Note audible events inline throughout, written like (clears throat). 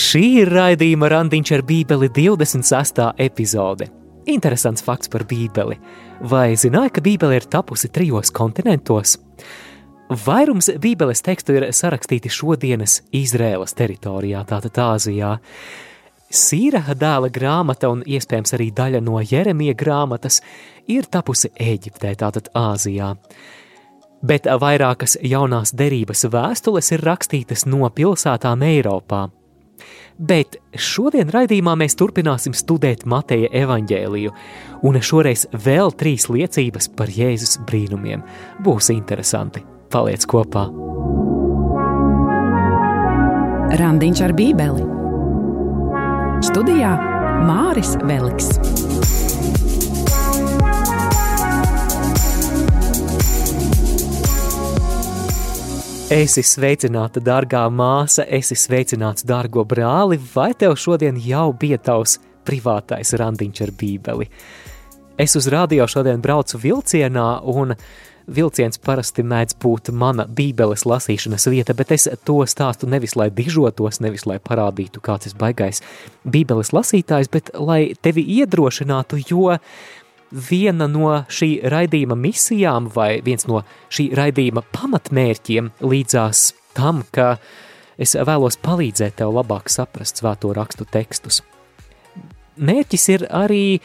Šī ir raidījuma randiņš ar Bībeli 26. epizode. Interesants fakts par Bībeli. Vai zināja, ka Bībele ir tapusi trijos kontinentos? Vairums Bībeles tekstu ir sarakstīti šodienas Izrēlas teritorijā, tātad Āzijā. Sīraha dēla grāmata un iespējams arī daļa no Jeremija grāmatas ir tapusi Eģiptē, tātad Āzijā bet vairākas jaunās derības vēstules ir rakstītas no pilsētām Eiropā. Bet šodien raidījumā mēs turpināsim studēt Mateja evaņģēliju, un šoreiz vēl trīs liecības par Jēzus brīnumiem. Būs interesanti. Paliec kopā! Randiņš ar Bībeli Studijā Māris Veliks. Esi sveicināta, dārgā māsa, esi sveicināts, dārgo brāli, vai tev šodien jau bija tavs privātais randiņš ar bībeli? Es uz radio šodien braucu vilcienā, un vilciens parasti mēdz būt mana bībeles lasīšanas vieta, bet es to stāstu nevis lai dižotos, nevis lai parādītu, kāds es baigais bībeles lasītājs, bet lai tevi iedrošinātu, jo viena no šī raidījuma misijām vai viens no šī raidījuma pamatmērķiem līdzās tam, ka es vēlos palīdzēt tev labāk saprast svēto rakstu tekstus. Mērķis ir arī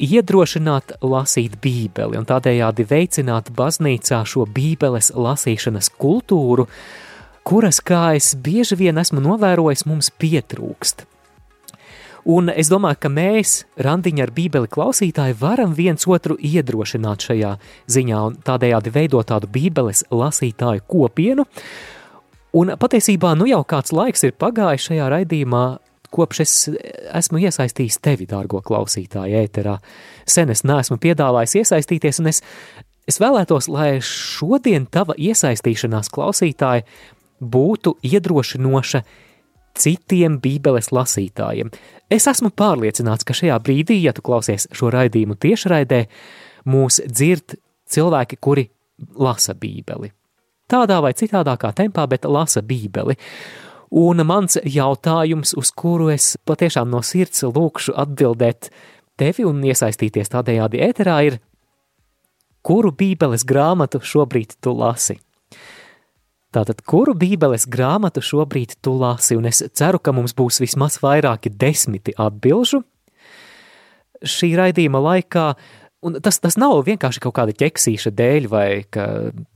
iedrošināt lasīt Bībeli un tādējādi veicināt baznīcā šo Bībeles lasīšanas kultūru, kuras, kā es bieži vien esmu novērojis, mums pietrūkst. Un es domāju, ka mēs, randiņa ar bībeli klausītāji, varam viens otru iedrošināt šajā ziņā un tādējādi veidot tādu bībeles lasītāju kopienu. Un patiesībā nu jau kāds laiks ir pagājis šajā raidījumā, kopš es esmu iesaistījis tevi, dārgo klausītāju, ēterā. Sen es neesmu piedāvājis iesaistīties, un es, es vēlētos, lai šodien tava iesaistīšanās klausītāji būtu iedrošinoša citiem Bībeles lasītājiem. Es esmu pārliecināts, ka šajā brīdī, ja tu klausies šo raidījumu tiešraidē, mūs dzird cilvēki, kuri lasa Bībeli. Tādā vai citādākā tempā, bet lasa Bībeli. Un mans jautājums, uz kuru es patiešām no sirds lūkšu atbildēt tevi un iesaistīties tādējādi ēterā, ir, kuru Bībeles grāmatu šobrīd tu lasi? Tātad, kuru bībeles grāmatu šobrīd tu lasi, un es ceru, ka mums būs vismaz vairāki desmiti atbilžu šī raidījuma laikā, un tas, tas nav vienkārši kaut kāda ķeksīša dēļ, vai ka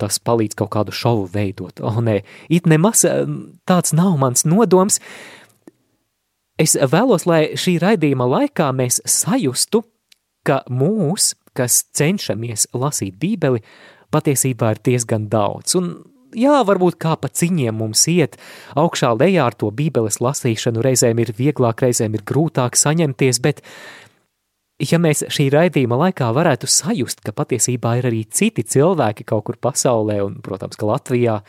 tas palīdz kaut kādu šovu veidot. O, nē, it nemaz tāds nav mans nodoms. Es vēlos, lai šī raidījuma laikā mēs sajustu, ka mūs, kas cenšamies lasīt bībeli, patiesībā ir diezgan daudz, un jā, varbūt kā pa ciņiem mums iet, augšā lejā ar to bībeles lasīšanu reizēm ir vieglāk, reizēm ir grūtāk saņemties, bet ja mēs šī raidījuma laikā varētu sajust, ka patiesībā ir arī citi cilvēki kaut kur pasaulē, un, protams, ka Latvijā,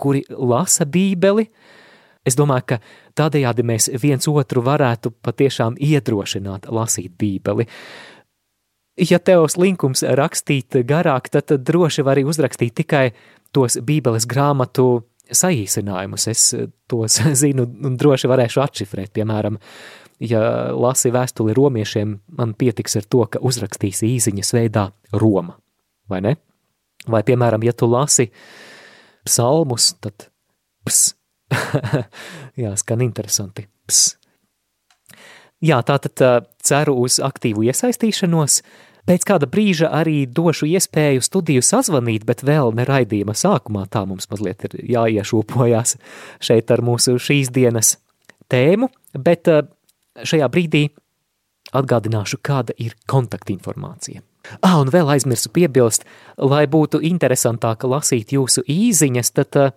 kuri lasa bībeli, es domāju, ka tādējādi mēs viens otru varētu patiešām iedrošināt lasīt bībeli. Ja tev slinkums rakstīt garāk, tad droši vari uzrakstīt tikai tos Bībeles grāmatu saīsinājumus. Es tos (laughs) zinu un droši varēšu atšifrēt. Piemēram, ja lasi vēstuli romiešiem, man pietiks ar to, ka uzrakstīsi īsiņas veidā Roma, vai ne? Vai, piemēram, ja tu lasi psalmus, tad ps. (laughs) Jā, skan interesanti. Ps. Jā, tātad ceru uz aktīvu iesaistīšanos. Pēc kāda brīža arī došu iespēju studiju sazvanīt, bet vēl ne raidījuma sākumā tā mums mazliet ir jāiešūpojās šeit ar mūsu šīs dienas tēmu, bet eh, šajā brīdī atgādināšu, kāda ir kontaktinformācija. Ah, un vēl aizmirsu piebilst, lai būtu interesantāk lasīt jūsu īziņas, tad uh,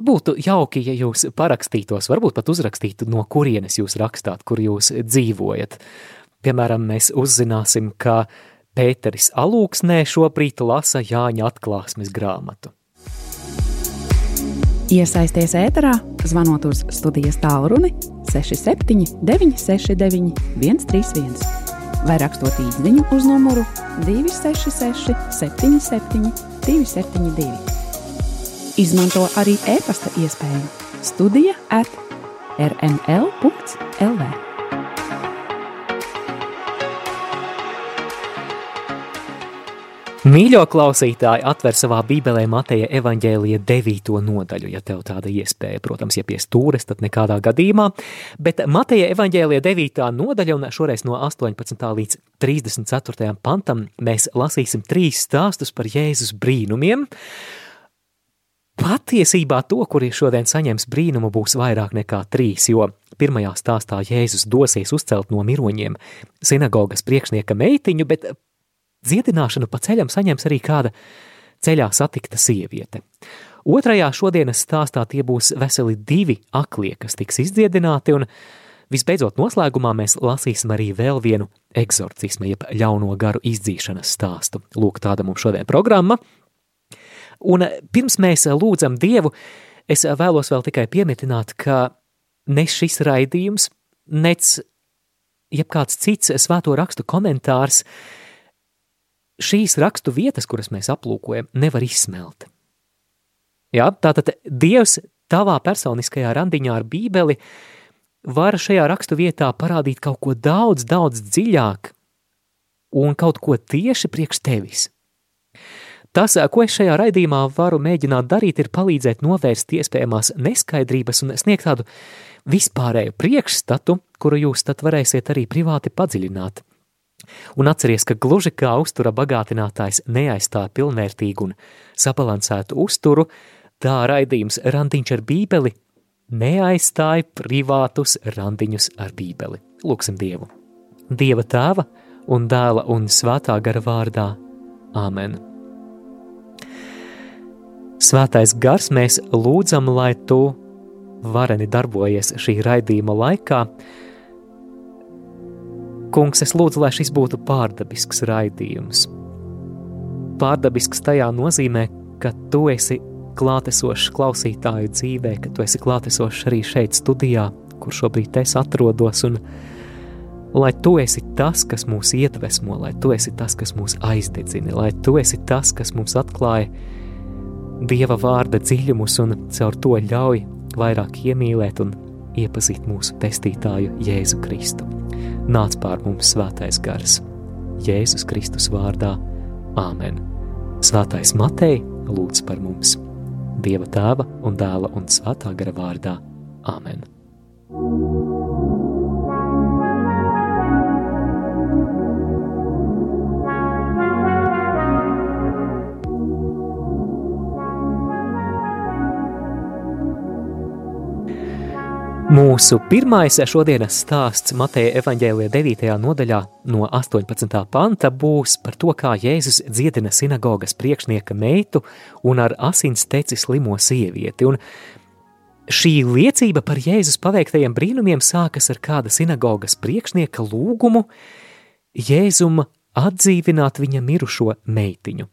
būtu jauki, ja jūs parakstītos, varbūt pat uzrakstītu, no kurienes jūs rakstāt, kur jūs dzīvojat. Piemēram, mēs uzzināsim, ka Pēteris Alūksnē šobrīd lasa Jāņa atklāsmes grāmatu. Iesaisties ēterā, zvanot uz studijas tālruni 67 969 131 vai rakstot īsiņu uz numuru 266 77 272. Izmanto arī e-pasta iespēju Studija at rml.lv. Mīļo klausītāji, atver savā Bībelē Mateja evaņģēlija 9. nodaļu, ja tev tāda iespēja, protams, ja pie stūres, tad nekādā gadījumā, bet Mateja evaņģēlija 9. nodaļa un šoreiz no 18. līdz 34. pantam mēs lasīsim trīs stāstus par Jēzus brīnumiem. Patiesībā to, kuri šodien saņems brīnumu, būs vairāk nekā trīs, jo pirmajā stāstā Jēzus dosies uzcelt no miroņiem sinagogas priekšnieka meitiņu, bet Dziedināšanu pa ceļam saņems arī kāda ceļā satikta sieviete. Otrajā šodienas stāstā tie būs veseli divi aklie, kas tiks izdziedināti, un visbeidzot noslēgumā mēs lasīsim arī vēl vienu eksorcismu, jeb ļauno garu izdzīšanas stāstu. Lūk, tāda mums šodien programma. Un pirms mēs lūdzam Dievu, es vēlos vēl tikai piemetināt, ka ne šis raidījums, nec jebkāds cits svēto rakstu komentārs, uh, šīs rakstu vietas, kuras mēs aplūkojam, nevar izsmelt. Jā, tātad Dievs tavā personiskajā randiņā ar Bībeli var šajā rakstu vietā parādīt kaut ko daudz, daudz dziļāk un kaut ko tieši priekš tevis. Tas, ko es šajā raidījumā varu mēģināt darīt, ir palīdzēt novērst iespējamās neskaidrības un sniegt tādu vispārēju priekšstatu, kuru jūs tad varēsiet arī privāti padziļināt. Un atceries, ka gluži kā uztura bagātinātājs neaizstāja pilnvērtīgu un sabalansētu uzturu, tā raidījums randiņš ar bībeli neaizstāja privātus randiņus ar bībeli. Lūksim Dievu. Dieva tēva un dēla un svētā gara vārdā. Āmen. Svētais gars mēs lūdzam, lai tu vareni darbojies šī raidījuma laikā, Kungs, es lūdzu, lai šis būtu pārdabisks raidījums. Pārdabisks tajā nozīmē, ka tu esi klātesošs klausītāju dzīvē, ka tu esi klātesošs arī šeit studijā, kur šobrīd es atrodos, un lai tu esi tas, kas mūs iedvesmo, lai tu esi tas, kas mūs aizdedzina, lai tu esi tas, kas mums atklāja Dieva vārda dziļumus un caur to ļauj vairāk iemīlēt un iepazīt mūsu pestītāju Jēzu Kristu nāc pār mums svētais gars. Jēzus Kristus vārdā - Āmen. Svētais Matei lūdz par mums. Dieva tēva un dēla un svētā gara vārdā - Āmen. Mūsu pirmais šodienas stāsts Mateja evaņģēlijā 9. nodaļā no 18. panta būs par to, kā Jēzus dziedina sinagogas priekšnieka meitu un ar asins teci slimo sievieti. Un šī liecība par Jēzus paveiktajiem brīnumiem sākas ar kāda sinagogas priekšnieka lūgumu Jēzum atdzīvināt viņa mirušo meitiņu.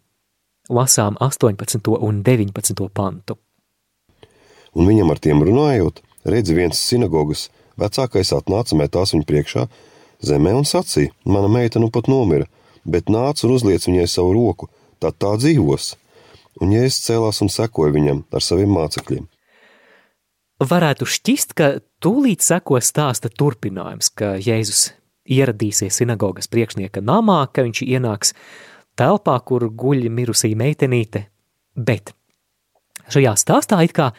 Lasām 18. un 19. pantu. Un viņam ar tiem runājot, redz viens sinagogas vecākais atnāca metās viņu priekšā zemē un sacīja: Mana meita nu pat nomira, bet nāc un uzliec viņai savu roku, tad tā dzīvos. Un Jēzus cēlās un sekoja viņam ar saviem mācekļiem. Varētu šķist, ka tūlīt seko stāsta turpinājums, ka Jēzus ieradīsies sinagogas priekšnieka namā, ka viņš ienāks telpā, kur guļ mirusī meitenīte, bet šajā stāstā it kā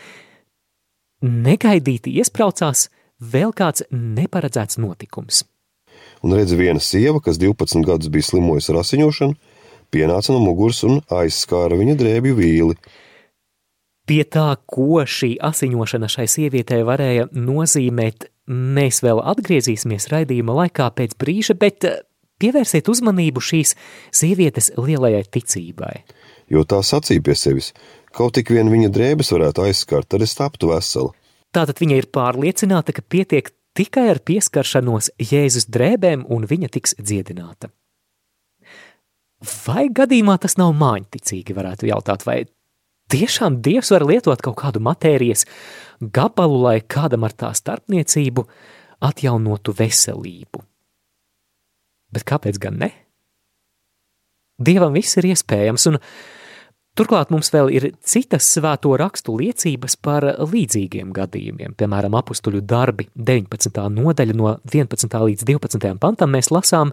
negaidīti iespraucās vēl kāds neparedzēts notikums. Un redz, viena sieva, kas 12 gadus bija slimojusi ar asiņošanu, pienāca no muguras un aizskāra viņa drēbju vīli. Pie tā, ko šī asiņošana šai sievietei varēja nozīmēt, mēs vēl atgriezīsimies raidījuma laikā pēc brīža, bet eh, pievērsiet uzmanību šīs sievietes lielajai ticībai. Jo tā sacīja pie sevis, Kaut tik vien viņa drēbes varētu aizskart, tad es taptu vesela. Tātad viņa ir pārliecināta, ka pietiek tikai ar pieskaršanos Jēzus drēbēm un viņa tiks dziedināta. Vai gadījumā tas nav māņticīgi, varētu jautāt, vai tiešām Dievs var lietot kaut kādu matērijas gabalu, lai kādam ar tā starpniecību atjaunotu veselību? Bet kāpēc gan ne? Dievam viss ir iespējams, un Turklāt mums vēl ir citas svēto rakstu liecības par līdzīgiem gadījumiem. Piemēram, apstuļu darbi 19. nodaļa no 11. līdz 12. pantam mēs lasām,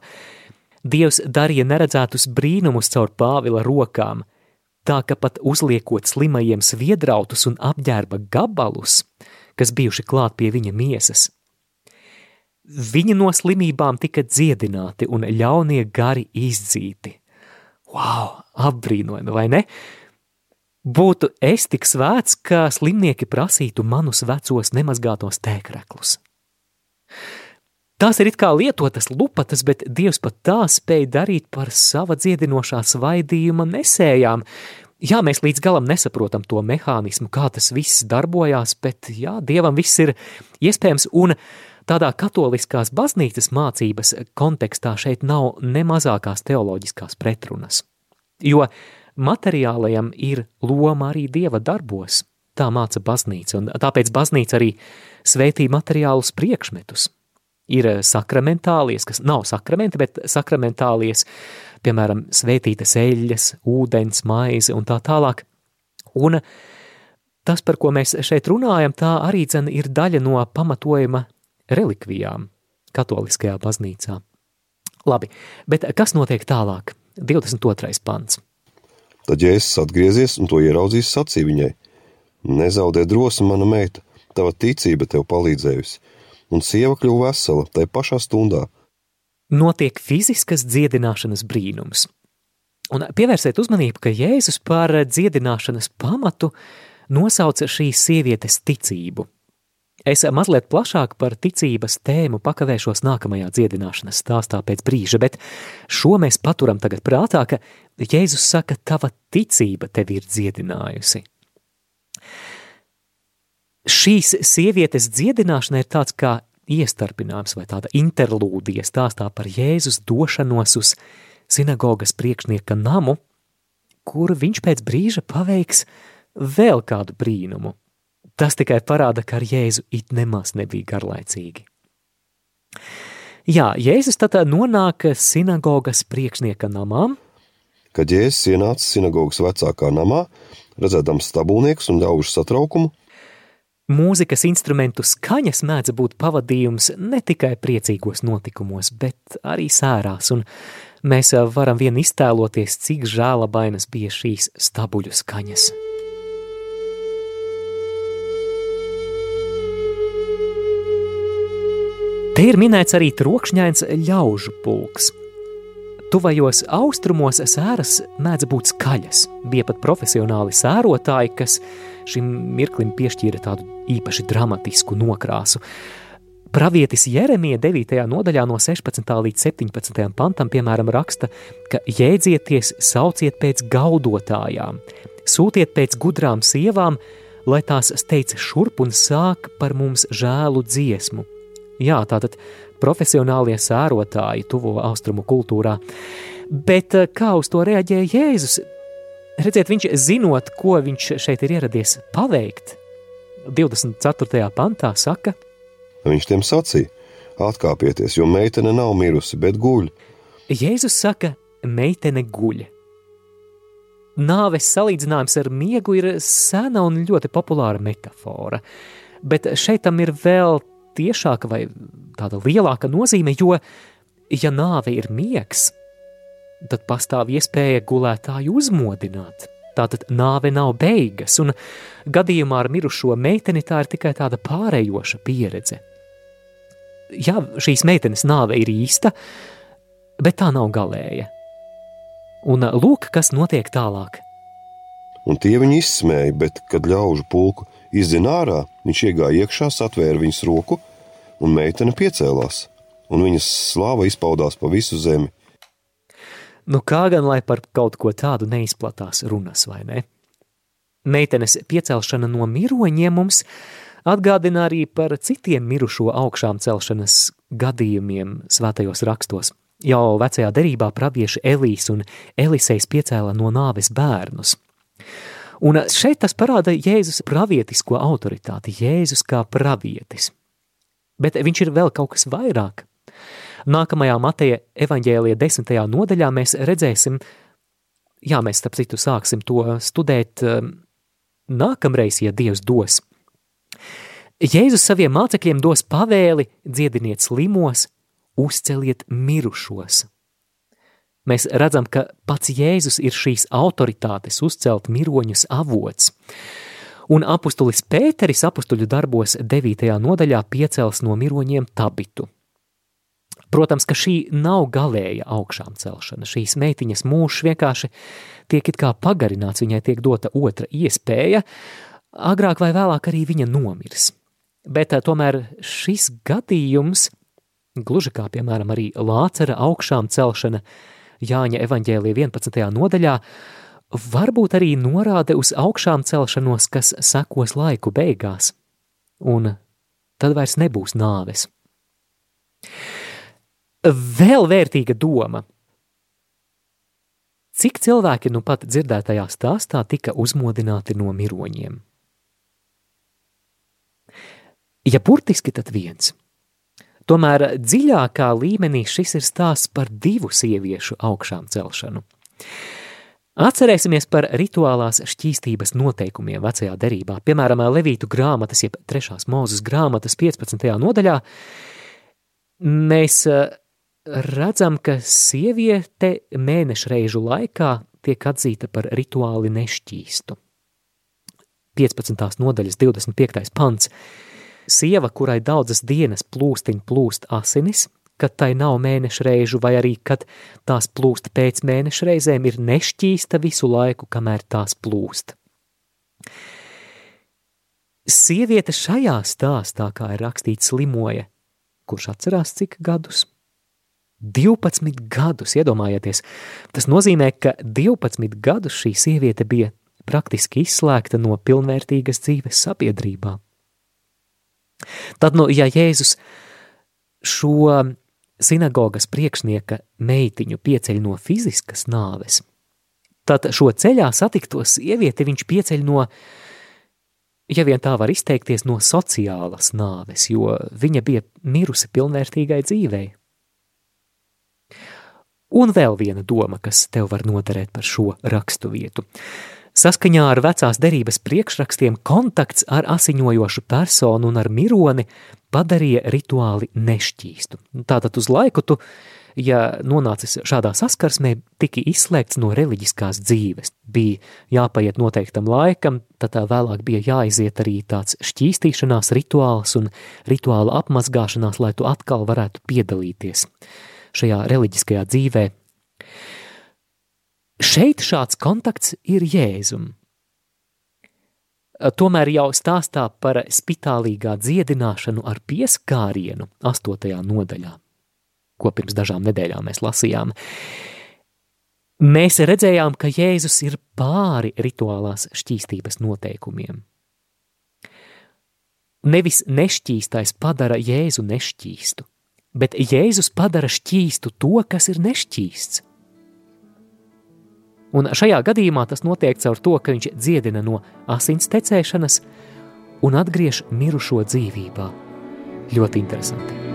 Dievs darīja neredzētus brīnumus caur Pāvila rokām, tā ka pat uzliekot slimajiem sviedrautus un apģērba gabalus, kas bijuši klāt pie viņa miesas, Viņi no slimībām tika dziedināti un ļaunie gari izdzīti. Wow, apbrīnojami, vai ne? Būtu es tik svēts, ka slimnieki prasītu manus vecos nemazgātos tēkreklus. Tās ir it kā lietotas lupatas, bet Dievs pat tā spēja darīt par sava dziedinošā svaidījuma nesējām. Jā, mēs līdz galam nesaprotam to mehānismu, kā tas viss darbojās, bet jā, Dievam viss ir iespējams, un tādā katoliskās baznīcas mācības kontekstā šeit nav ne mazākās teoloģiskās pretrunas. Jo materiālajam ir loma arī dieva darbos, tā māca baznīca, un tāpēc baznīca arī svētī materiālus priekšmetus. Ir sakramentālies, kas nav sakramenti, bet sakramentālies, piemēram, svētītas eļļas, ūdens, maize un tā tālāk. Un tas, par ko mēs šeit runājam, tā arī dzen ir daļa no pamatojuma relikvijām katoliskajā baznīcā. Labi, bet kas notiek tālāk? 22. pants. Tad Jēzus atgriezies un to ieraudzījis sacīja viņai: Nezaudē drosmi, mana meita, tava ticība tev palīdzējusi, un sieva kļuva vesela tajā pašā stundā. Notiek fiziskas dziedināšanas brīnums. Un pievērsiet uzmanību, ka Jēzus par dziedināšanas pamatu nosauca šīs sievietes ticību – Es mazliet plašāk par ticības tēmu pakavēšos nākamajā dziedināšanas stāstā pēc brīža, bet šo mēs paturam tagad prātā, ka Jēzus saka, tava ticība tevi ir dziedinājusi. Šīs sievietes dziedināšana ir tāds kā iestarpinājums vai tāda interlūdija stāstā par Jēzus došanos uz sinagogas priekšnieka namu, kur viņš pēc brīža paveiks vēl kādu brīnumu – Tas tikai parāda, ka ar Jēzu it nemaz nebija garlaicīgi. Jā, Jēzus tad nonāk sinagogas priekšnieka namā. Kad Jēzus ienāca sinagogas vecākā namā, redzēdams stabulniekus un ļaužu satraukumu, Mūzikas instrumentu skaņas mēdz būt pavadījums ne tikai priecīgos notikumos, bet arī sērās, un mēs varam vien iztēloties, cik žēlabainas bija šīs stabuļu skaņas. Te ir minēts arī trokšņains ļaužu pulks. Tuvajos austrumos sēras mēdz būt skaļas. Bija pat profesionāli sērotāji, kas šim mirklim piešķīra tādu īpaši dramatisku nokrāsu. Pravietis Jeremija 9. nodaļā no 16. līdz 17. pantam, piemēram, raksta, ka jēdzieties, sauciet pēc gaudotājām, sūtiet pēc gudrām sievām, lai tās steidz šurp un sāk par mums žēlu dziesmu – Jā, tātad profesionālie sērotāji tuvo austrumu kultūrā. Bet eh, kā uz to reaģēja Jēzus? Redziet, viņš zinot, ko viņš šeit ir ieradies paveikt, 24. pantā saka, Viņš tiem sacīja, atkāpieties, jo meitene nav mirusi, bet guļ. Jēzus saka, meitene guļ. Nāves salīdzinājums ar miegu ir sena un ļoti populāra metafora, bet šeit tam ir vēl tiešāka vai tāda lielāka nozīme, jo, ja nāve ir miegs, tad pastāv iespēja gulētāju uzmodināt. Tātad nāve nav beigas, un gadījumā ar mirušo meiteni tā ir tikai tāda pārējoša pieredze. Jā, šīs meitenes nāve ir īsta, bet tā nav galēja. Un lūk, kas notiek tālāk. Un tie viņu izsmēja, bet, kad ļaužu pulku izzina ārā, viņš iegāja iekšā, satvēra viņas roku un meitene piecēlās, un viņas slāva izpaudās pa visu zemi. Nu kā gan lai par kaut ko tādu neizplatās runas, vai ne? Meitenes piecelšana no miroņiem mums atgādina arī par citiem mirušo augšām celšanas gadījumiem svētajos rakstos. Jau vecajā derībā pravieši Elīs un Elisejs piecēla no nāves bērnus. Un šeit tas parāda Jēzus pravietisko autoritāti, Jēzus kā pravietis bet viņš ir vēl kaut kas vairāk. Nākamajā Mateja evaņģēlija desmitajā nodaļā mēs redzēsim, jā, mēs starp citu sāksim to studēt nākamreiz, ja Dievs dos. Jēzus saviem mācekļiem dos pavēli dziediniet slimos, uzceliet mirušos. Mēs redzam, ka pats Jēzus ir šīs autoritātes uzcelt miroņus avots. Un apustulis Pēteris apustuļu darbos 9. nodaļā piecels no miroņiem tabitu. Protams, ka šī nav galēja augšām celšana. Šīs meitiņas mūžs vienkārši tiek it kā pagarināts, viņai tiek dota otra iespēja, agrāk vai vēlāk arī viņa nomirs. Bet eh, tomēr šis gadījums, gluži kā piemēram arī Lācera augšām celšana Jāņa evaņģēlija 11. nodaļā, varbūt arī norāde uz augšām celšanos, kas sekos laiku beigās, un tad vairs nebūs nāves. Vēl vērtīga doma. Cik cilvēki nu pat dzirdētajā stāstā tika uzmodināti no miroņiem? Ja burtiski, tad viens. Tomēr dziļākā līmenī šis ir stāsts par divu sieviešu augšām celšanu. Atcerēsimies par rituālās šķīstības noteikumiem vecajā derībā, piemēram, Levītu grāmatas, jeb trešās mūzes grāmatas 15. nodaļā. Mēs eh, redzam, ka sieviete mēneša reižu laikā tiek atzīta par rituāli nešķīstu. 15. nodaļas 25. pants Sieva, kurai daudzas dienas plūstiņ plūst asinis, kad tai nav mēneša reižu, vai arī kad tās plūst pēc mēneša reizēm, ir nešķīsta visu laiku, kamēr tās plūst. Sieviete šajā stāstā, kā ir rakstīts, slimoja, kurš atcerās cik gadus? 12 gadus, iedomājieties. Tas nozīmē, ka 12 gadus šī sieviete bija praktiski izslēgta no pilnvērtīgas dzīves sabiedrībā. Tad, nu, ja Jēzus šo sinagogas priekšnieka meitiņu pieceļ no fiziskas nāves, tad šo ceļā satikto sievieti viņš pieceļ no, ja vien tā var izteikties, no sociālas nāves, jo viņa bija mirusi pilnvērtīgai dzīvei. Un vēl viena doma, kas tev var noderēt par šo rakstu vietu. Saskaņā ar vecās derības priekšrakstiem kontakts ar asiņojošu personu un ar mironi padarīja rituāli nešķīstu. Tātad uz laiku tu, ja nonācis šādā saskarsmē, tiki izslēgts no reliģiskās dzīves. Bija jāpaiet noteiktam laikam, tad tā vēlāk bija jāiziet arī tāds šķīstīšanās rituāls un rituāla apmazgāšanās, lai tu atkal varētu piedalīties šajā reliģiskajā dzīvē. Šeit šāds kontakts ir Jēzum. Tomēr jau stāstā par spitālīgā dziedināšanu ar pieskārienu 8. nodaļā, ko pirms dažām nedēļām mēs lasījām. Mēs redzējām, ka Jēzus ir pāri rituālās šķīstības noteikumiem. Nevis nešķīstais padara Jēzu nešķīstu, bet Jēzus padara šķīstu to, kas ir nešķīsts. Un šajā gadījumā tas notiek caur to, ka viņš dziedina no asins tecēšanas un atgriež mirušo dzīvībā. Ļoti interesanti.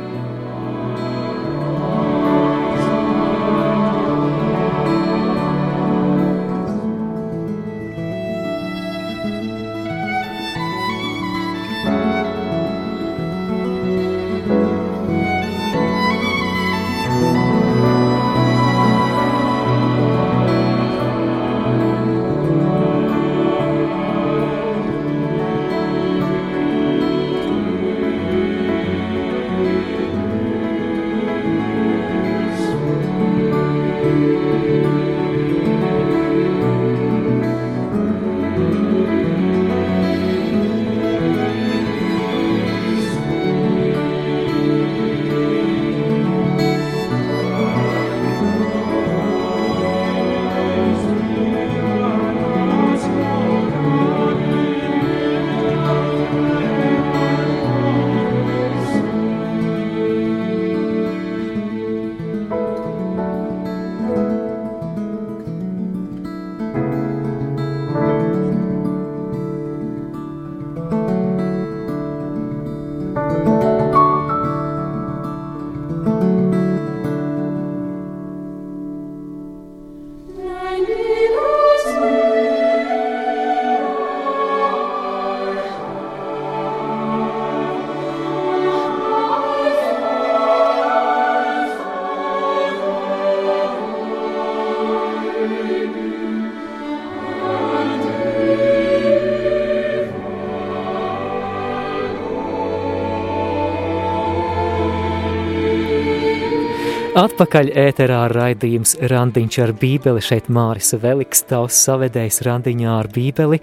Atpakaļ ēterā raidījums Randiņš ar bībeli, šeit Māris Veliks, tavs savedējs Randiņā ar bībeli.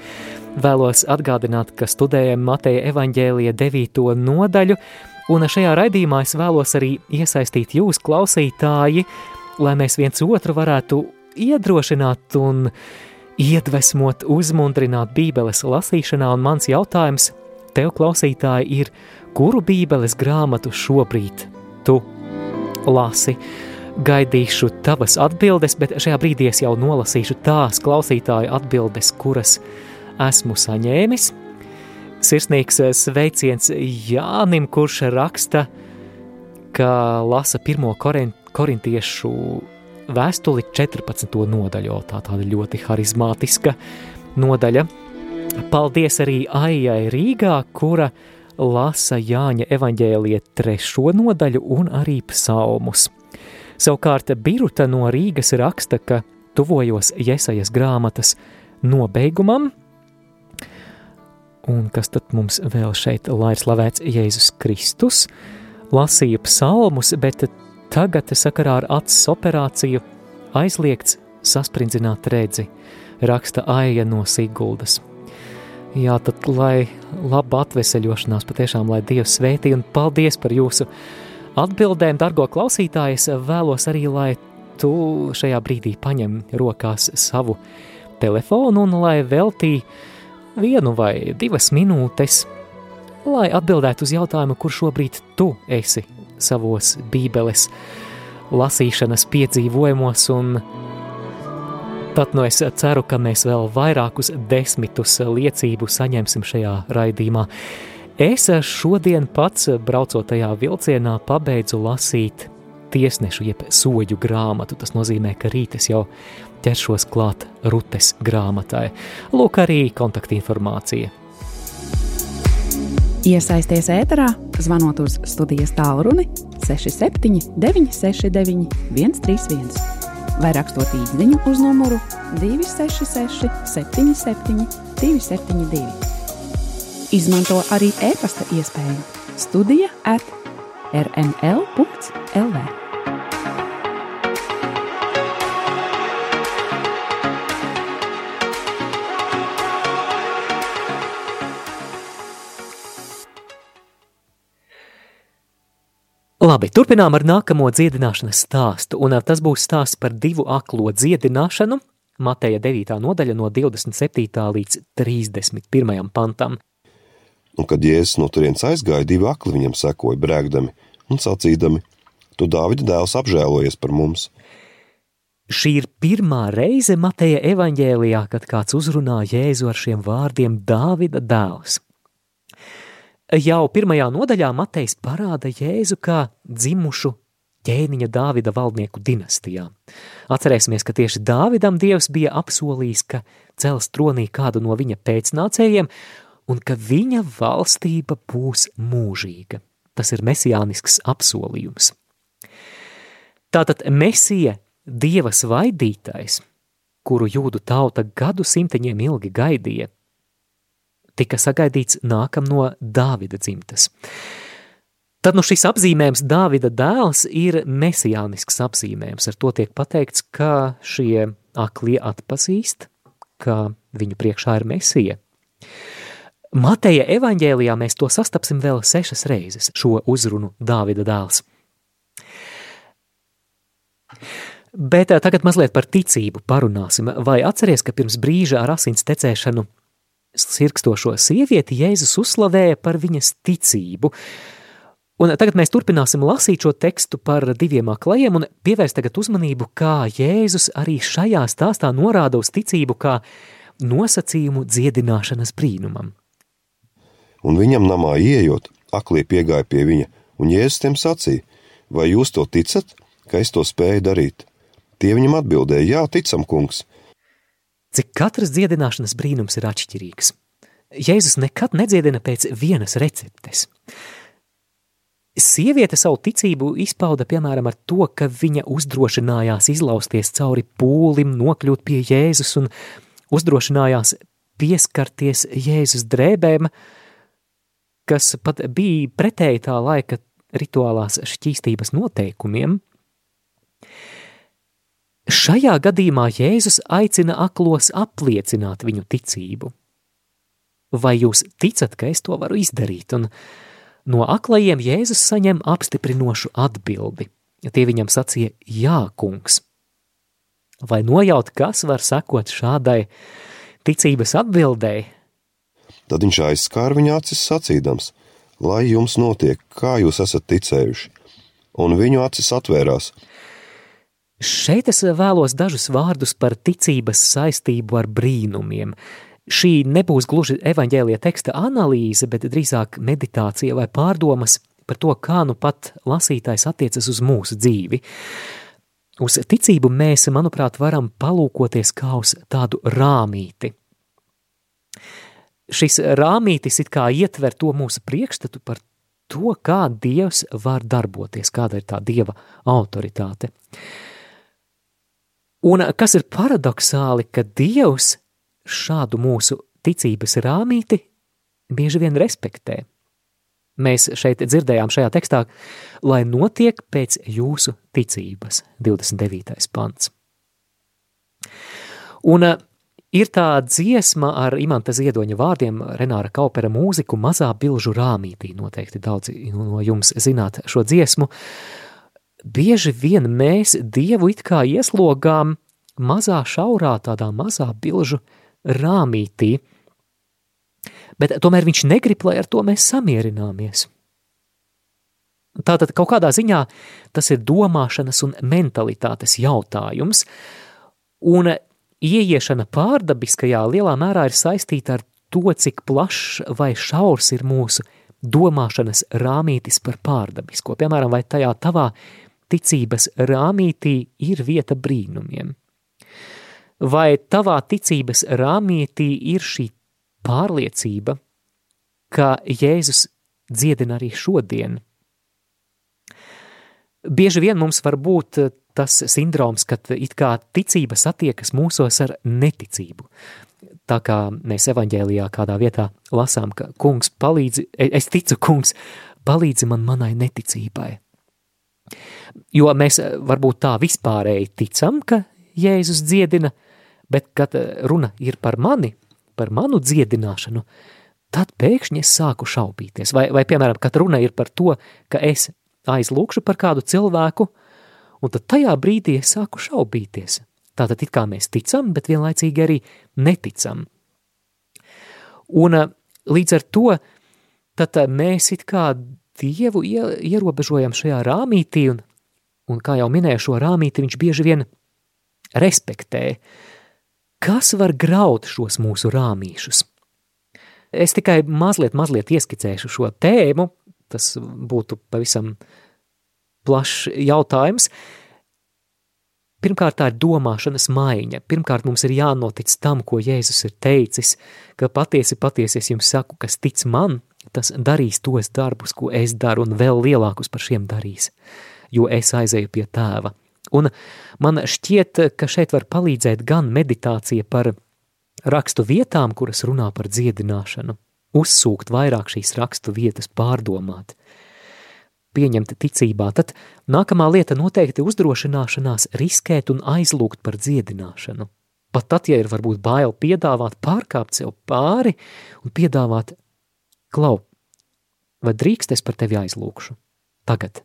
Vēlos atgādināt, ka studējam Mateja evaņģēlija 9. nodaļu, un šajā raidījumā es vēlos arī iesaistīt jūs, klausītāji, lai mēs viens otru varētu iedrošināt un iedvesmot, uzmundrināt bībeles lasīšanā, un mans jautājums tev, klausītāji, ir, kuru bībeles grāmatu šobrīd tu lasi. Gaidīšu tavas atbildes, bet šajā brīdī es jau nolasīšu tās klausītāju atbildes, kuras esmu saņēmis. Sirsnīgs sveiciens Jānim, kurš raksta, ka lasa pirmo korintiešu vēstuli 14. nodaļu. Tā tāda ļoti harizmātiska nodaļa. Paldies arī Aijai Rīgā, kura lasa Jāņa evaņģēlija trešo nodaļu un arī psalmus. Savukārt Biruta no Rīgas raksta, ka tuvojos Jesajas grāmatas nobeigumam, un kas tad mums vēl šeit, lai ir slavēts Jēzus Kristus, lasīju psalmus, bet tagad sakarā ar acis operāciju aizliegts sasprindzināt redzi, raksta Aija no Siguldas. Jā, tad lai laba atveseļošanās patiešām, lai Dievs svētī un paldies par jūsu atbildēm, dargo klausītāji. Es vēlos arī, lai tu šajā brīdī paņem rokās savu telefonu un lai veltī vienu vai divas minūtes, lai atbildētu uz jautājumu, kur šobrīd tu esi savos bībeles lasīšanas piedzīvojumos un Tad nu es ceru, ka mēs vēl vairākus desmitus liecību saņemsim šajā raidījumā. Es šodien pats, braucot tajā vilcienā, pabeidzu lasīt tiesnešu jeb soļu grāmatu. Tas nozīmē, ka rīt es jau ķeršos klāt rutes grāmatai. Lūk, arī kontaktinformācija. Iesaisties ēterā, zvanot uz studijas tālruni 67 969 131 vai rakstot īsiņu uz numuru 266, 77, 272. Izmanto arī e-pasta iespēju Studija at rml.lv. Labi, turpinām ar nākamo dziedināšanas stāstu, un tas būs stāsts par divu aklo dziedināšanu, Mateja 9. nodaļa no 27. līdz 31. pantam. Un kad Jēzus no turienes aizgāja, divi akli viņam sekoja brēkdami un sacīdami: Tu Dāvida dēls apžēlojies par mums! Šī ir pirmā reize Mateja evaņģēlijā, kad kāds uzrunā Jēzu ar šiem vārdiem Dāvida dēls. Jau pirmajā nodaļā Matejs parāda Jēzu kā dzimušu ķēniņa Dāvida valdnieku dinastijā. Atcerēsimies, ka tieši Dāvidam Dievs bija apsolījis, ka cels tronī kādu no viņa pēcnācējiem un ka viņa valstība būs mūžīga. Tas ir mesijānisks apsolījums. Tātad Mesija, Dieva svaidītais, kuru jūdu tauta gadu simteņiem ilgi gaidīja, tika sagaidīts nākam no Dāvida dzimtas. Tad nu šis apzīmējums Dāvida dēls ir mesijānisks apzīmējums. Ar to tiek pateikts, ka šie aklie atpazīst, ka viņu priekšā ir mesija. Mateja evaņģēlijā mēs to sastapsim vēl sešas reizes, šo uzrunu Dāvida dēls. Bet eh, tagad mazliet par ticību parunāsim. Vai atceries, ka pirms brīža ar asins tecēšanu sirkstošo sievieti Jēzus uzslavēja par viņas ticību. Un tagad mēs turpināsim lasīt šo tekstu par diviem aklajiem un pievērst tagad uzmanību, kā Jēzus arī šajā stāstā norāda uz ticību kā nosacījumu dziedināšanas brīnumam. Un viņam namā ieejot, aklie piegāja pie viņa, un Jēzus tiem sacīja, vai jūs to ticat, ka es to spēju darīt? Tie viņam atbildēja, jā, ticam, kungs – cik katras dziedināšanas brīnums ir atšķirīgs. Jēzus nekad nedziedina pēc vienas receptes. Sieviete savu ticību izpauda piemēram ar to, ka viņa uzdrošinājās izlausties cauri pūlim, nokļūt pie Jēzus un uzdrošinājās pieskarties Jēzus drēbēm, kas pat bija pretēji tā laika rituālās šķīstības noteikumiem, Šajā gadījumā Jēzus aicina aklos apliecināt viņu ticību. Vai jūs ticat, ka es to varu izdarīt? Un no aklajiem Jēzus saņem apstiprinošu atbildi. Tie viņam sacīja, jā, kungs. Vai nojaut, kas var sekot šādai ticības atbildēji? Tad viņš aizskāra viņa acis sacīdams, lai jums notiek, kā jūs esat ticējuši, un viņu acis atvērās – Šeit es vēlos dažus vārdus par ticības saistību ar brīnumiem. Šī nebūs gluži evaņģēlija teksta analīze, bet drīzāk meditācija vai pārdomas par to, kā nu pat lasītājs attiecas uz mūsu dzīvi. Uz ticību mēs, manuprāt, varam palūkoties kā uz tādu rāmīti. Šis rāmītis it kā ietver to mūsu priekšstatu par to, kā Dievs var darboties, kāda ir tā Dieva autoritāte. Uh, Un kas ir paradoxāli, ka Dievs šādu mūsu ticības rāmīti bieži vien respektē. Mēs šeit dzirdējām šajā tekstā, lai notiek pēc jūsu ticības, 29. pants. Un ir tā dziesma ar Imanta Ziedoņa vārdiem, Renāra Kaupera mūziku, mazā bilžu rāmītī, noteikti daudzi no jums zināt šo dziesmu, uh, bieži vien mēs Dievu it kā ieslogām mazā šaurā, tādā mazā bilžu rāmītī, bet tomēr viņš negrib, lai ar to mēs samierināmies. Tātad kaut kādā ziņā tas ir domāšanas un mentalitātes jautājums, un ieiešana pārdabiskajā lielā mērā ir saistīta ar to, cik plašs vai šaurs ir mūsu domāšanas rāmītis par pārdabisko. Piemēram, vai tajā tavā ticības rāmītī ir vieta brīnumiem? Vai tavā ticības rāmītī ir šī pārliecība, ka Jēzus dziedina arī šodien? Bieži vien mums var būt tas sindroms, kad it kā ticība satiekas mūsos ar neticību. Tā kā mēs evaņģēlijā kādā vietā lasām, ka kungs palīdzi, es ticu, kungs, palīdzi man manai neticībai. Jo mēs eh, varbūt tā vispārēji ticam, ka Jēzus dziedina, bet kad eh, runa ir par mani, par manu dziedināšanu, tad pēkšņi es sāku šaubīties. Vai, vai piemēram, kad runa ir par to, ka es aizlūkšu par kādu cilvēku, un tad tajā brīdī es sāku šaubīties. Tātad it kā mēs ticam, bet vienlaicīgi arī neticam. Un eh, līdz ar to tad mēs it kā Dievu ierobežojam šajā rāmītī, un, un kā jau minēju, šo rāmīti viņš bieži vien respektē. Kas var graut šos mūsu rāmīšus? Es tikai mazliet, mazliet ieskicēšu šo tēmu, tas būtu pavisam plašs jautājums. Pirmkārt, tā ir domāšanas maiņa. Pirmkārt, mums ir jānotic tam, ko Jēzus ir teicis, ka patiesi, patiesi es jums saku, kas tic man, tas darīs tos darbus, ko es daru, un vēl lielākus par šiem darīs, jo es aizēju pie tēva. Un man šķiet, ka šeit var palīdzēt gan meditācija par rakstu vietām, kuras runā par dziedināšanu, uzsūkt vairāk šīs rakstu vietas, pārdomāt, pieņemt ticībā, tad nākamā lieta noteikti uzdrošināšanās riskēt un aizlūgt par dziedināšanu. Pat tad, ja ir varbūt bail piedāvāt pārkāpt sev pāri un piedāvāt Klau, vai drīkst es par tevi aizlūkšu? Tagad.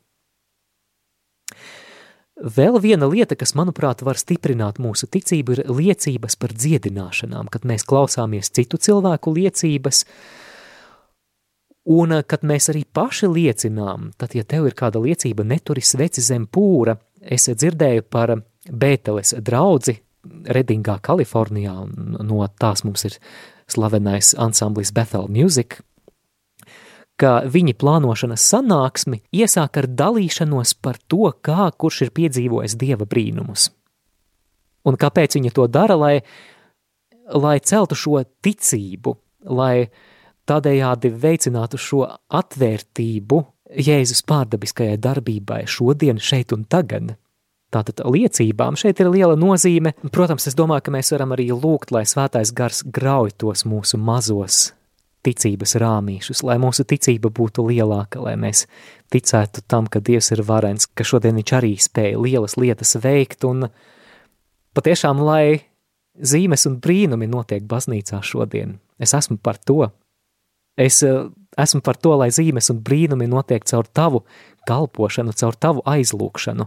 Vēl viena lieta, kas, manuprāt, var stiprināt mūsu ticību, ir liecības par dziedināšanām, kad mēs klausāmies citu cilvēku liecības, un kad mēs arī paši liecinām, tad, ja tev ir kāda liecība neturi sveci zem pūra, es dzirdēju par Bēteles draudzi Redingā, Kalifornijā, un no tās mums ir slavenais ansamblis Bethel Music – ka viņi plānošanas sanāksmi iesāk ar dalīšanos par to, kā kurš ir piedzīvojis dieva brīnumus. Un kāpēc viņi to dara, lai, lai celtu šo ticību, lai tādējādi veicinātu šo atvērtību Jēzus pārdabiskajai darbībai šodien, šeit un tagad. Tātad liecībām šeit ir liela nozīme. Protams, es domāju, ka mēs varam arī lūgt, lai svētais gars grauj tos mūsu mazos ticības rāmīšus, lai mūsu ticība būtu lielāka, lai mēs ticētu tam, ka Dievs ir varens, ka šodien viņš arī spēja lielas lietas veikt, un Patiešām, lai zīmes un brīnumi notiek baznīcā šodien. Es esmu par to. Es uh, esmu par to, lai zīmes un brīnumi notiek caur tavu kalpošanu, caur tavu aizlūkšanu.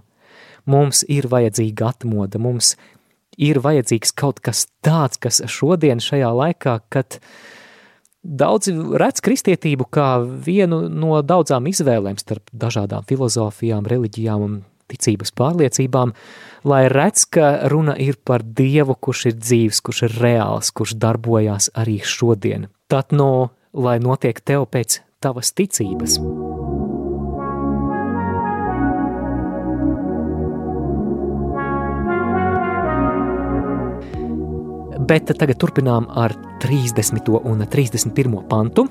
Mums ir vajadzīga atmoda, mums ir vajadzīgs kaut kas tāds, kas šodien šajā laikā, kad daudzi redz kristietību kā vienu no daudzām izvēlēm starp dažādām filozofijām, reliģijām un ticības pārliecībām, lai redz, ka runa ir par Dievu, kurš ir dzīves, kurš ir reāls, kurš darbojās arī šodien. Tad no, lai notiek tev pēc tavas ticības. Bet tagad turpinām ar 30. un 31. pantu.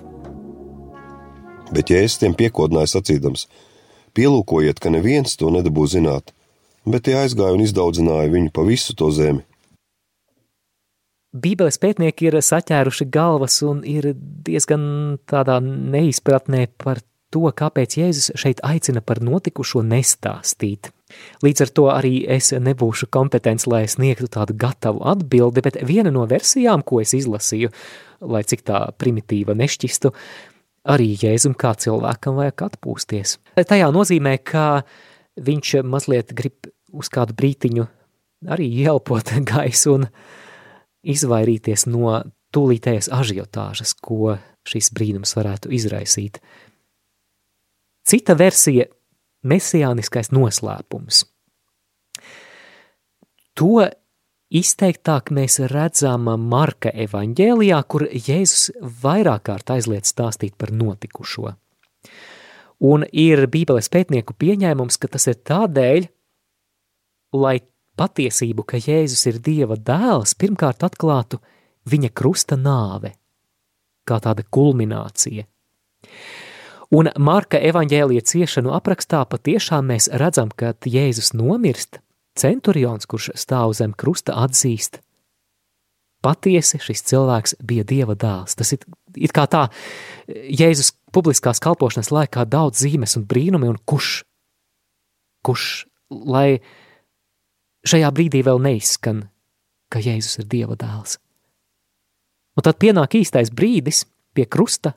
Bet ja es tiem piekodināju sacīdams, pielūkojiet, ka neviens to nedabū zināt, bet tie aizgāja un izdaudzināja viņu pa visu to zemi. Bībeles pētnieki ir saķēruši galvas un ir diezgan tādā neizpratnē par to, kāpēc Jēzus šeit aicina par notikušo nestāstīt. Līdz ar to arī es nebūšu kompetents, lai sniegtu tādu gatavu atbildi, bet viena no versijām, ko es izlasīju, lai cik tā primitīva nešķistu, arī Jēzum kā cilvēkam vajag atpūsties. Tajā nozīmē, ka viņš mazliet grib uz kādu brītiņu arī ielpot (laughs) gaisu un izvairīties no tūlītējas ažiotāžas, ko šis brīnums varētu izraisīt. Cita versija mesijāniskais noslēpums. To izteiktāk mēs redzam Marka evaņģēlijā, kur Jēzus vairāk kārt aizliedz stāstīt par notikušo. Un ir Bībeles pētnieku pieņēmums, ka tas ir tādēļ, lai patiesību, ka Jēzus ir Dieva dēls, pirmkārt atklātu viņa krusta nāve, kā tāda kulminācija. Un Marka evaņģēlija ciešanu aprakstā patiešām mēs redzam, ka Jēzus nomirst, centurions, kurš stāv zem krusta, atzīst. Patiesi šis cilvēks bija Dieva dēls. Tas ir, ir kā tā, Jēzus publiskās kalpošanas laikā daudz zīmes un brīnumi, un kurš, kurš, lai šajā brīdī vēl neizskan, ka Jēzus ir Dieva dēls. Un tad pienāk īstais brīdis pie krusta,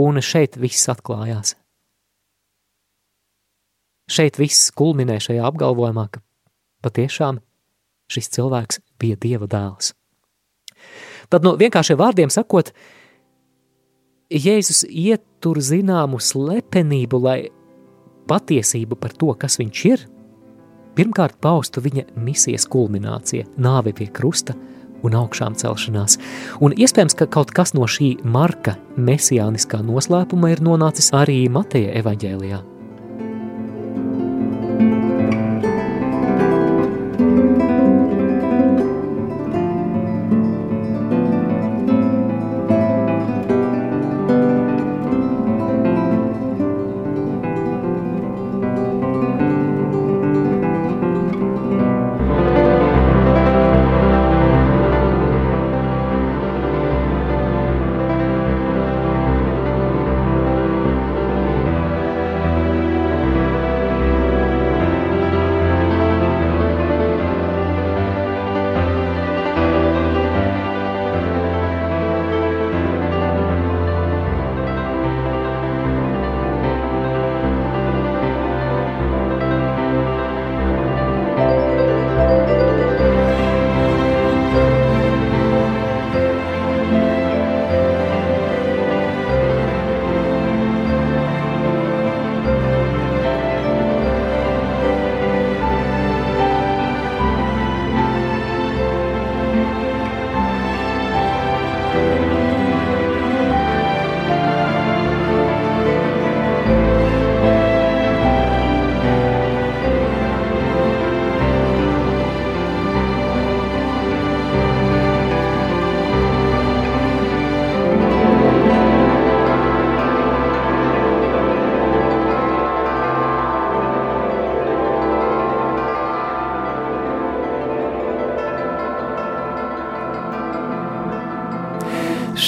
Un šeit viss atklājās. Šeit viss kulminē šajā apgalvojumā, ka patiešām šis cilvēks bija Dieva dēls. Tad no vienkāršiem vārdiem sakot, Jēzus ietur zināmu slepenību, lai patiesību par to, kas viņš ir, pirmkārt paustu viņa misijas kulminācija, nāve pie krusta – un augšām celšanās. Un iespējams, ka kaut kas no šī marka mesijāniskā noslēpuma ir nonācis arī Mateja evaņģēlijā.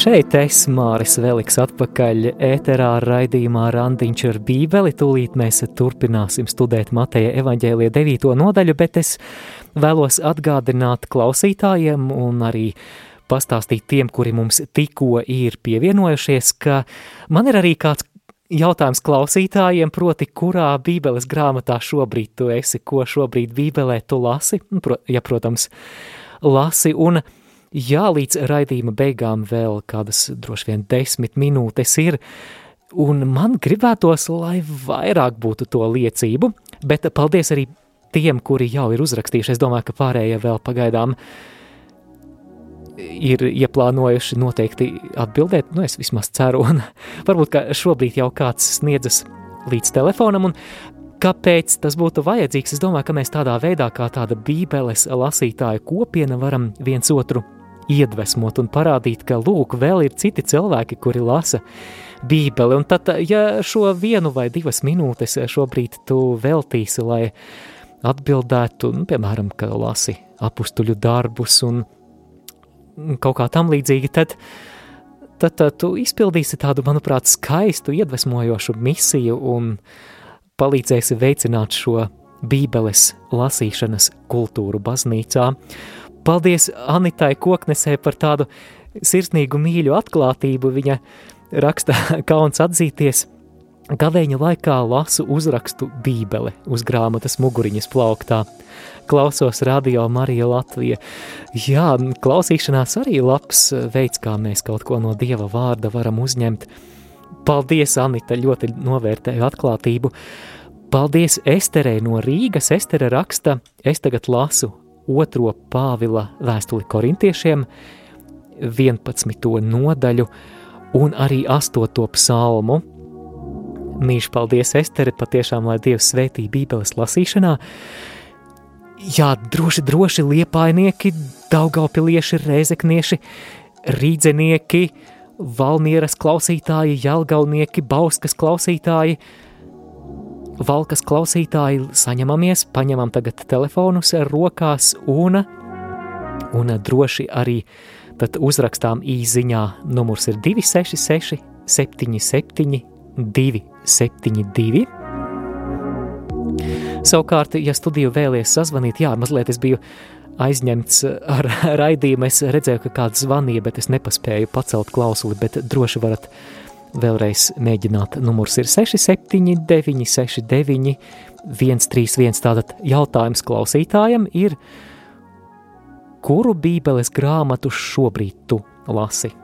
Šeit es, Māris Veliks, atpakaļ ēterā raidījumā Randiņš ar bībeli. Tūlīt mēs turpināsim studēt Mateja evaņģēlie 9. nodaļu, bet es vēlos atgādināt klausītājiem un arī pastāstīt tiem, kuri mums tikko ir pievienojušies, ka man ir arī kāds jautājums klausītājiem, proti, kurā bībeles grāmatā šobrīd tu esi, ko šobrīd bībelē tu lasi, ja, protams, lasi, un Jā, līdz raidījuma beigām vēl kādas droši vien desmit minūtes ir, un man gribētos, lai vairāk būtu to liecību, bet paldies arī tiem, kuri jau ir uzrakstījuši. Es domāju, ka pārējie vēl pagaidām ir ieplānojuši noteikti atbildēt, nu es vismaz ceru, un varbūt, ka šobrīd jau kāds sniedzas līdz telefonam, un Kāpēc tas būtu vajadzīgs? Es domāju, ka mēs tādā veidā, kā tāda bībeles lasītāja kopiena, varam viens otru iedvesmot un parādīt, ka lūk, vēl ir citi cilvēki, kuri lasa Bībeli. Un tad, ja šo vienu vai divas minūtes šobrīd tu veltīsi, lai atbildētu, nu, piemēram, ka lasi apstuļu darbus un kaut kā tam līdzīgi, tad, tad, tad tu izpildīsi tādu, manuprāt, skaistu, iedvesmojošu misiju un palīdzēsi veicināt šo Bībeles lasīšanas kultūru baznīcā. Paldies Anitai Koknesē par tādu sirsnīgu mīļu atklātību. Viņa raksta (laughs) kauns atzīties. Gavēņa laikā lasu uzrakstu Bībeli uz grāmatas muguriņas plauktā. Klausos radio Marija Latvija. Jā, klausīšanās arī labs veids, kā mēs kaut ko no Dieva vārda varam uzņemt. Paldies, Anita, ļoti novērtēju atklātību. Paldies Esterei no Rīgas. Estere raksta, es tagad lasu otro Pāvila vēstuli korintiešiem, 11. nodaļu un arī 8. psalmu. Mīļš, paldies, Estere, patiešām, lai Dievs svētī Bībeles lasīšanā. Jā, droši, droši liepainieki, daugaupilieši, rēzeknieši, rīdzenieki, valmieras klausītāji, jelgaunieki, bauskas klausītāji – Valkas klausītāji saņemamies, paņemam tagad telefonus rokās un, un droši arī tad uzrakstām īziņā. Numurs ir 266 77 272. Savukārt, ja studiju vēlies sazvanīt, jā, mazliet es biju aizņemts ar raidījumu, es redzēju, ka kāds zvanīja, bet es nepaspēju pacelt klausuli, bet droši varat Vēlreiz mēģināt, numurs ir 679, 69, 131. Tātad jautājums klausītājam ir, kuru bībeles grāmatu šobrīd tu lasi?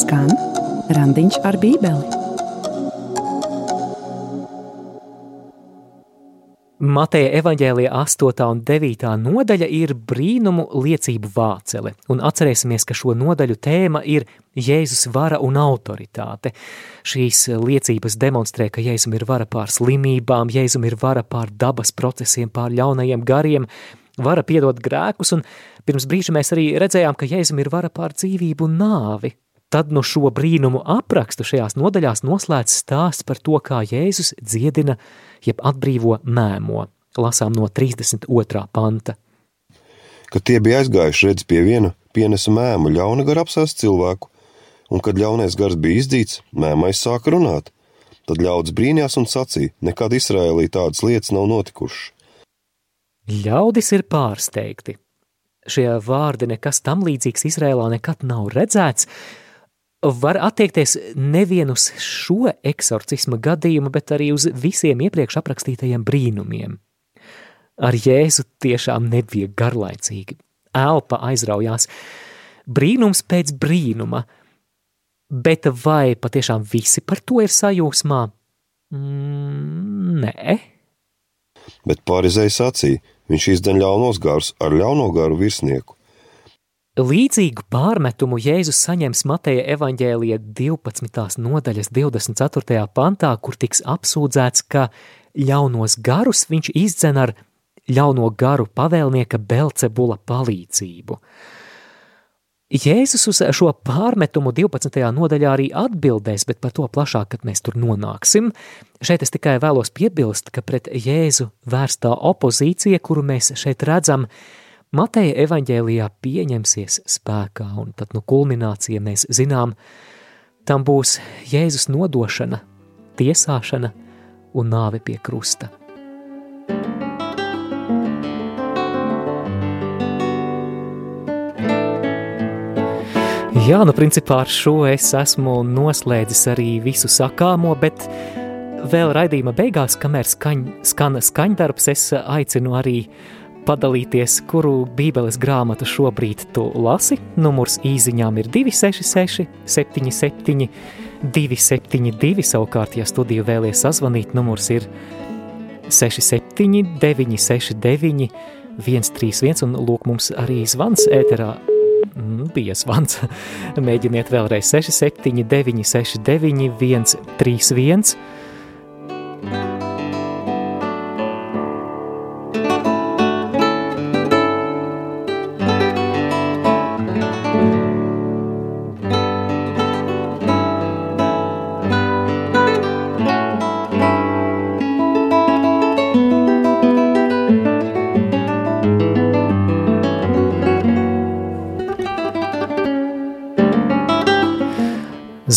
Skan randiņš ar bībeli. Mateja evaņģēlija 8. un 9. nodaļa ir brīnumu liecību vācele, un atcerēsimies, ka šo nodaļu tēma ir Jēzus vara un autoritāte. Šīs liecības demonstrē, ka Jēzum ir vara pār slimībām, Jēzum ir vara pār dabas procesiem, pār ļaunajiem gariem, vara piedot grēkus, un pirms brīža mēs arī redzējām, ka Jēzum ir vara pār dzīvību un nāvi. Tad no šo brīnumu aprakstu šajās nodaļās noslēdz stāsts par to, kā Jēzus dziedina, jeb atbrīvo mēmo. Lasām no 32. panta. Kad tie bija aizgājuši redz pie viena, pienesa mēmu ļauna gara apsēst cilvēku, un kad ļaunais gars bija izdīts, mēmais sāka runāt. Tad ļaudis brīnījās un sacīja, nekad Izrēlī tādas lietas nav notikušas. Ļaudis ir pārsteigti. Šie vārdi nekas tam līdzīgs Izrēlā nekad nav redzēts, var attiekties nevien uz šo eksorcisma gadījumu, bet arī uz visiem iepriekš aprakstītajiem brīnumiem. Ar Jēzu tiešām nebija garlaicīgi. Elpa aizraujās. Brīnums pēc brīnuma. Bet vai patiešām visi par to ir sajūsmā? Mm, nē. Bet pārizēja sacīja, viņš izdzen ļaunos garus ar ļauno garu virsnieku Līdzīgu pārmetumu Jēzus saņems Mateja evaņģēlija 12. nodaļas 24. pantā, kur tiks apsūdzēts, ka ļaunos garus viņš izdzen ar ļauno garu pavēlnieka Belcebula palīdzību. Jēzus uz šo pārmetumu 12. nodaļā arī atbildēs, bet par to plašāk, kad mēs tur nonāksim. Šeit es tikai vēlos piebilst, ka pret Jēzu vērstā opozīcija, kuru mēs šeit redzam, Mateja evaņģēlijā pieņemsies spēkā, un tad nu kulminācija mēs zinām, tam būs Jēzus nodošana, tiesāšana un nāve pie krusta. Jā, nu principā ar šo es esmu noslēdzis arī visu sakāmo, bet vēl raidījuma beigās, kamēr skaņ, skan skaņdarbs, es aicinu arī padalīties, kuru bībeles grāmatu šobrīd tu lasi. Numurs īziņām ir 266 77 272, savukārt, ja studiju vēlies sazvanīt, numurs ir 67 969 131, un lūk mums arī zvans ēterā mm, bija svans. (laughs) Mēģiniet vēlreiz 679, 69, 131.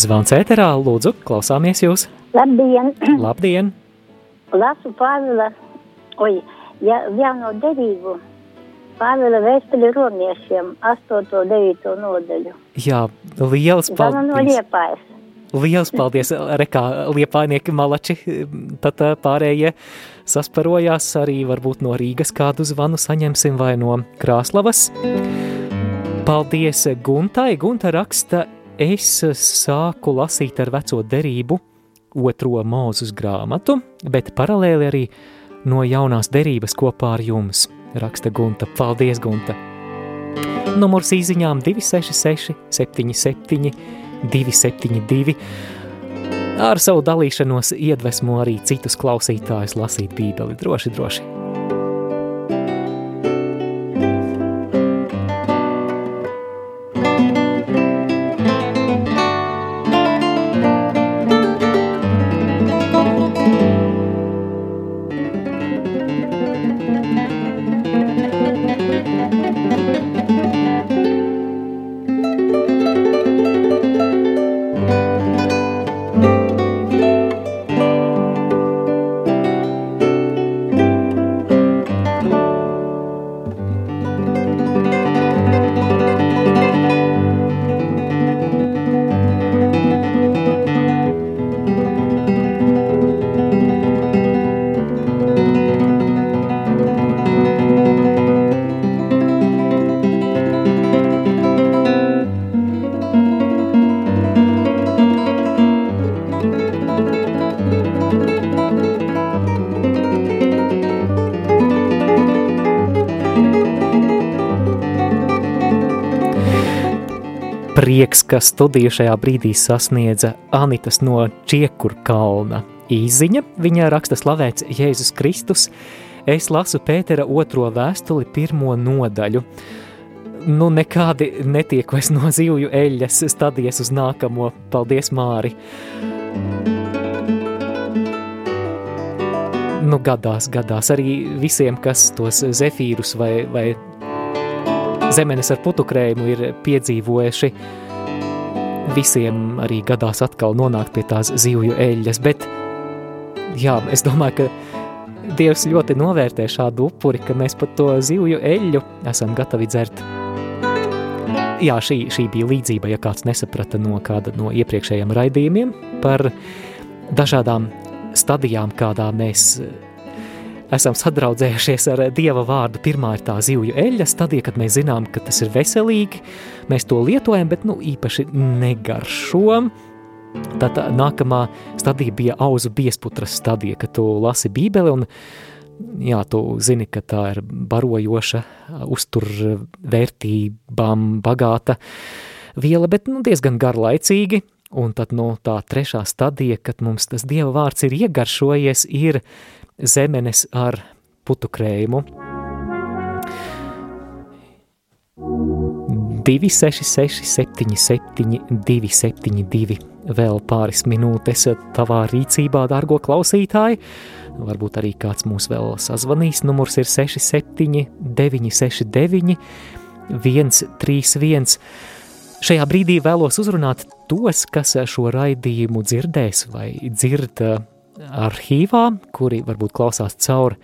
Zvans ēterā, lūdzu, klausāmies jūs. Labdien! (clears throat) Labdien! Lasu Pāvila, oi, ja, jauno derību, Pāvila vēstuli romiešiem, 8. 9. nodaļu. Jā, liels Zana no paldies! Liepājas. Liels (laughs) paldies, Rekā, liepainieki malači, tad pārējie sasparojās arī varbūt no Rīgas kādu zvanu saņemsim vai no Krāslavas. Paldies Guntai, Gunta raksta, es sāku lasīt ar veco derību otro mūzus grāmatu, bet paralēli arī no jaunās derības kopā ar jums, raksta Gunta. Paldies, Gunta! Numurs īziņām 266 77 272. Ar savu dalīšanos iedvesmo arī citus klausītājus lasīt bībeli. Droši, droši. Prieks, ka studiju šajā brīdī sasniedza Anitas no Čiekurkalna. Īziņa, viņa raksta slavēts Jēzus Kristus. Es lasu Pētera otro vēstuli pirmo nodaļu. Nu, nekādi netiek vairs no zivju eļas stadies uz nākamo. Paldies, Māri! Nu, gadās, gadās arī visiem, kas tos zefīrus vai, vai zemenes ar putukrējumu ir piedzīvojuši. Visiem arī gadās atkal nonākt pie tās zivju eļļas, bet jā, es domāju, ka Dievs ļoti novērtē šādu upuri, ka mēs pat to zivju eļļu esam gatavi dzert. Jā, šī, šī bija līdzība, ja kāds nesaprata no kāda no iepriekšējiem raidījumiem par dažādām stadijām, kādā mēs esam sadraudzējušies ar Dieva vārdu. Pirmā ir tā zivju eļļa stadija, kad mēs zinām, ka tas ir veselīgi, mēs to lietojam, bet nu, īpaši negaršo. Tad tā nākamā stadija bija auzu biesputras stadija, kad tu lasi bībeli un jā, tu zini, ka tā ir barojoša, uzturvērtībām bagāta viela, bet nu, diezgan garlaicīgi. Un tad no tā trešā stadija, kad mums tas Dieva vārds ir iegaršojies, ir zemenes ar putukrējumu. 266, 77, 272, vēl pāris minūtes tavā rīcībā, dārgo klausītāji. varbūt arī kāds mūs vēl sazvanīs. Numurs ir 67, 969, 131. Šajā brīdī vēlos uzrunāt tos, kas šo raidījumu dzirdēs vai dzird arhīvā, kuri varbūt klausās caur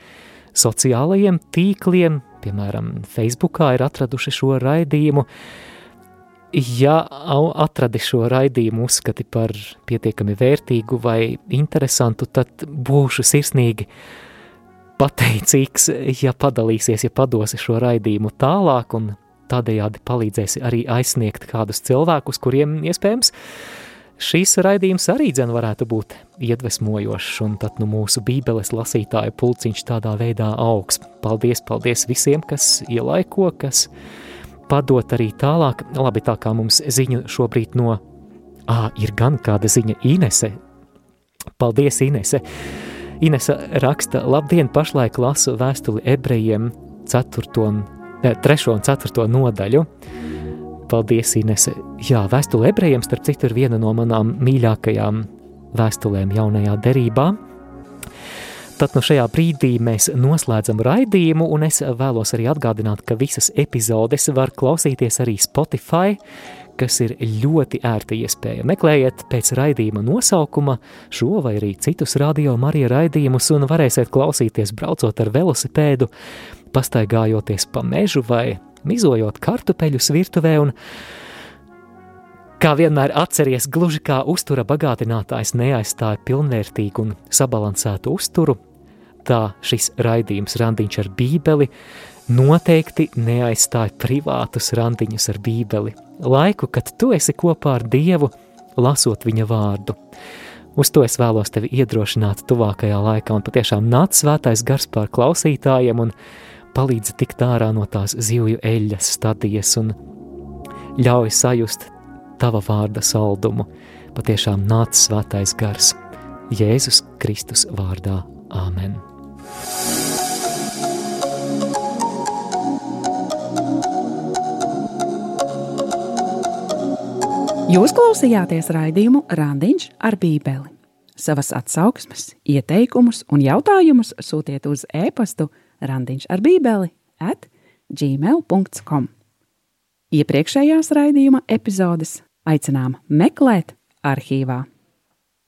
sociālajiem tīkliem, piemēram, Facebookā ir atraduši šo raidījumu. Ja atradi šo raidījumu uzskati par pietiekami vērtīgu vai interesantu, tad būšu sirsnīgi pateicīgs, ja padalīsies, ja padosi šo raidījumu tālāk un tādējādi palīdzēsi arī aizsniegt kādus cilvēkus, kuriem iespējams šīs raidījums arī dzen varētu būt iedvesmojošs, un tad nu mūsu bībeles lasītāju pulciņš tādā veidā augs. Paldies, paldies visiem, kas ielaiko, kas padot arī tālāk. Labi, tā kā mums ziņu šobrīd no, ā, ir gan kāda ziņa Inese. Paldies, Inese! Inesa raksta, labdien, pašlaik lasu vēstuli ebrejiem 4 3 un 4 nodaļu. Paldies, Inese! Jā, vēstule ebrejiem, starp citu, ir viena no manām mīļākajām vēstulēm jaunajā derībā. Tad no šajā brīdī mēs noslēdzam raidījumu, un es vēlos arī atgādināt, ka visas epizodes var klausīties arī Spotify, kas ir ļoti ērta iespēja. Meklējiet pēc raidījuma nosaukuma šo vai arī citus radio Marija raidījumus un varēsiet klausīties braucot ar velosipēdu pastaigājoties pa mežu vai mizojot kartupeļus virtuvē un Kā vienmēr atceries, gluži kā uztura bagātinātājs neaizstāja pilnvērtīgu un sabalansētu uzturu, tā šis raidījums randiņš ar bībeli noteikti neaizstāja privātus randiņus ar bībeli. Laiku, kad tu esi kopā ar Dievu, lasot viņa vārdu. Uz to es vēlos tevi iedrošināt tuvākajā laikā, un patiešām nāc svētais gars pār klausītājiem un palīdz tikt ārā no tās zivju eļļas stadijas un ļauj sajust tava vārda saldumu. Patiešām nāc svētais gars Jēzus Kristus vārdā. Āmen! Jūs klausījāties raidījumu Randiņš ar Bībeli. Savas atsauksmes, ieteikumus un jautājumus sūtiet uz e-pastu randiņš ar bībeli at gmail.com. Iepriekšējās raidījuma epizodes aicinām meklēt arhīvā.